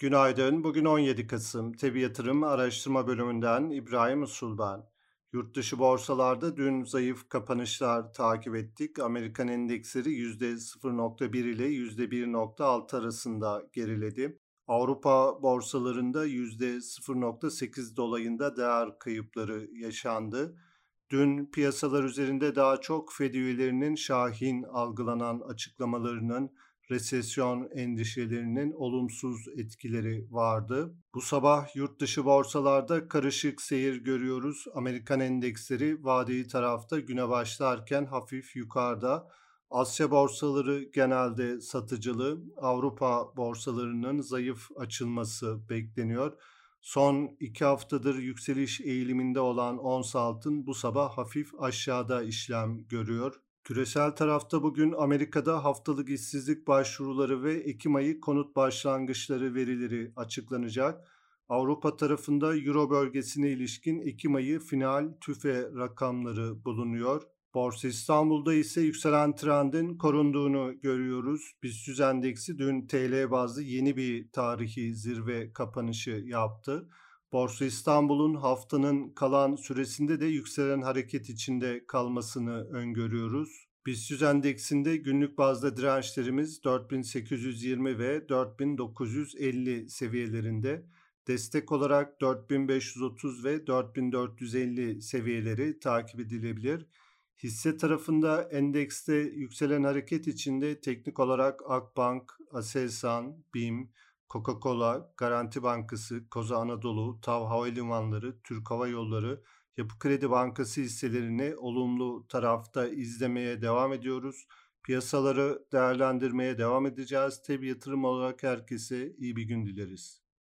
Günaydın. Bugün 17 Kasım. Tebi Yatırım Araştırma Bölümünden İbrahim Usul ben. Yurt dışı borsalarda dün zayıf kapanışlar takip ettik. Amerikan endeksleri %0.1 ile %1.6 arasında geriledi. Avrupa borsalarında %0.8 dolayında değer kayıpları yaşandı. Dün piyasalar üzerinde daha çok Fed üyelerinin şahin algılanan açıklamalarının resesyon endişelerinin olumsuz etkileri vardı. Bu sabah yurt dışı borsalarda karışık seyir görüyoruz. Amerikan endeksleri vadeli tarafta güne başlarken hafif yukarıda. Asya borsaları genelde satıcılı, Avrupa borsalarının zayıf açılması bekleniyor. Son iki haftadır yükseliş eğiliminde olan ons altın bu sabah hafif aşağıda işlem görüyor. Küresel tarafta bugün Amerika'da haftalık işsizlik başvuruları ve Ekim ayı konut başlangıçları verileri açıklanacak. Avrupa tarafında Euro bölgesine ilişkin Ekim ayı final tüfe rakamları bulunuyor. Borsa İstanbul'da ise yükselen trendin korunduğunu görüyoruz. BIST endeksi dün TL bazlı yeni bir tarihi zirve kapanışı yaptı. Borsa İstanbul'un haftanın kalan süresinde de yükselen hareket içinde kalmasını öngörüyoruz. BIST endeksinde günlük bazda dirençlerimiz 4820 ve 4950 seviyelerinde. Destek olarak 4530 ve 4450 seviyeleri takip edilebilir. Hisse tarafında endekste yükselen hareket içinde teknik olarak Akbank, Aselsan, BİM, Coca-Cola, Garanti Bankası, Koza Anadolu, TAV Havalimanları, Türk Hava Yolları, Yapı Kredi Bankası hisselerini olumlu tarafta izlemeye devam ediyoruz. Piyasaları değerlendirmeye devam edeceğiz. Tabi yatırım olarak herkese iyi bir gün dileriz.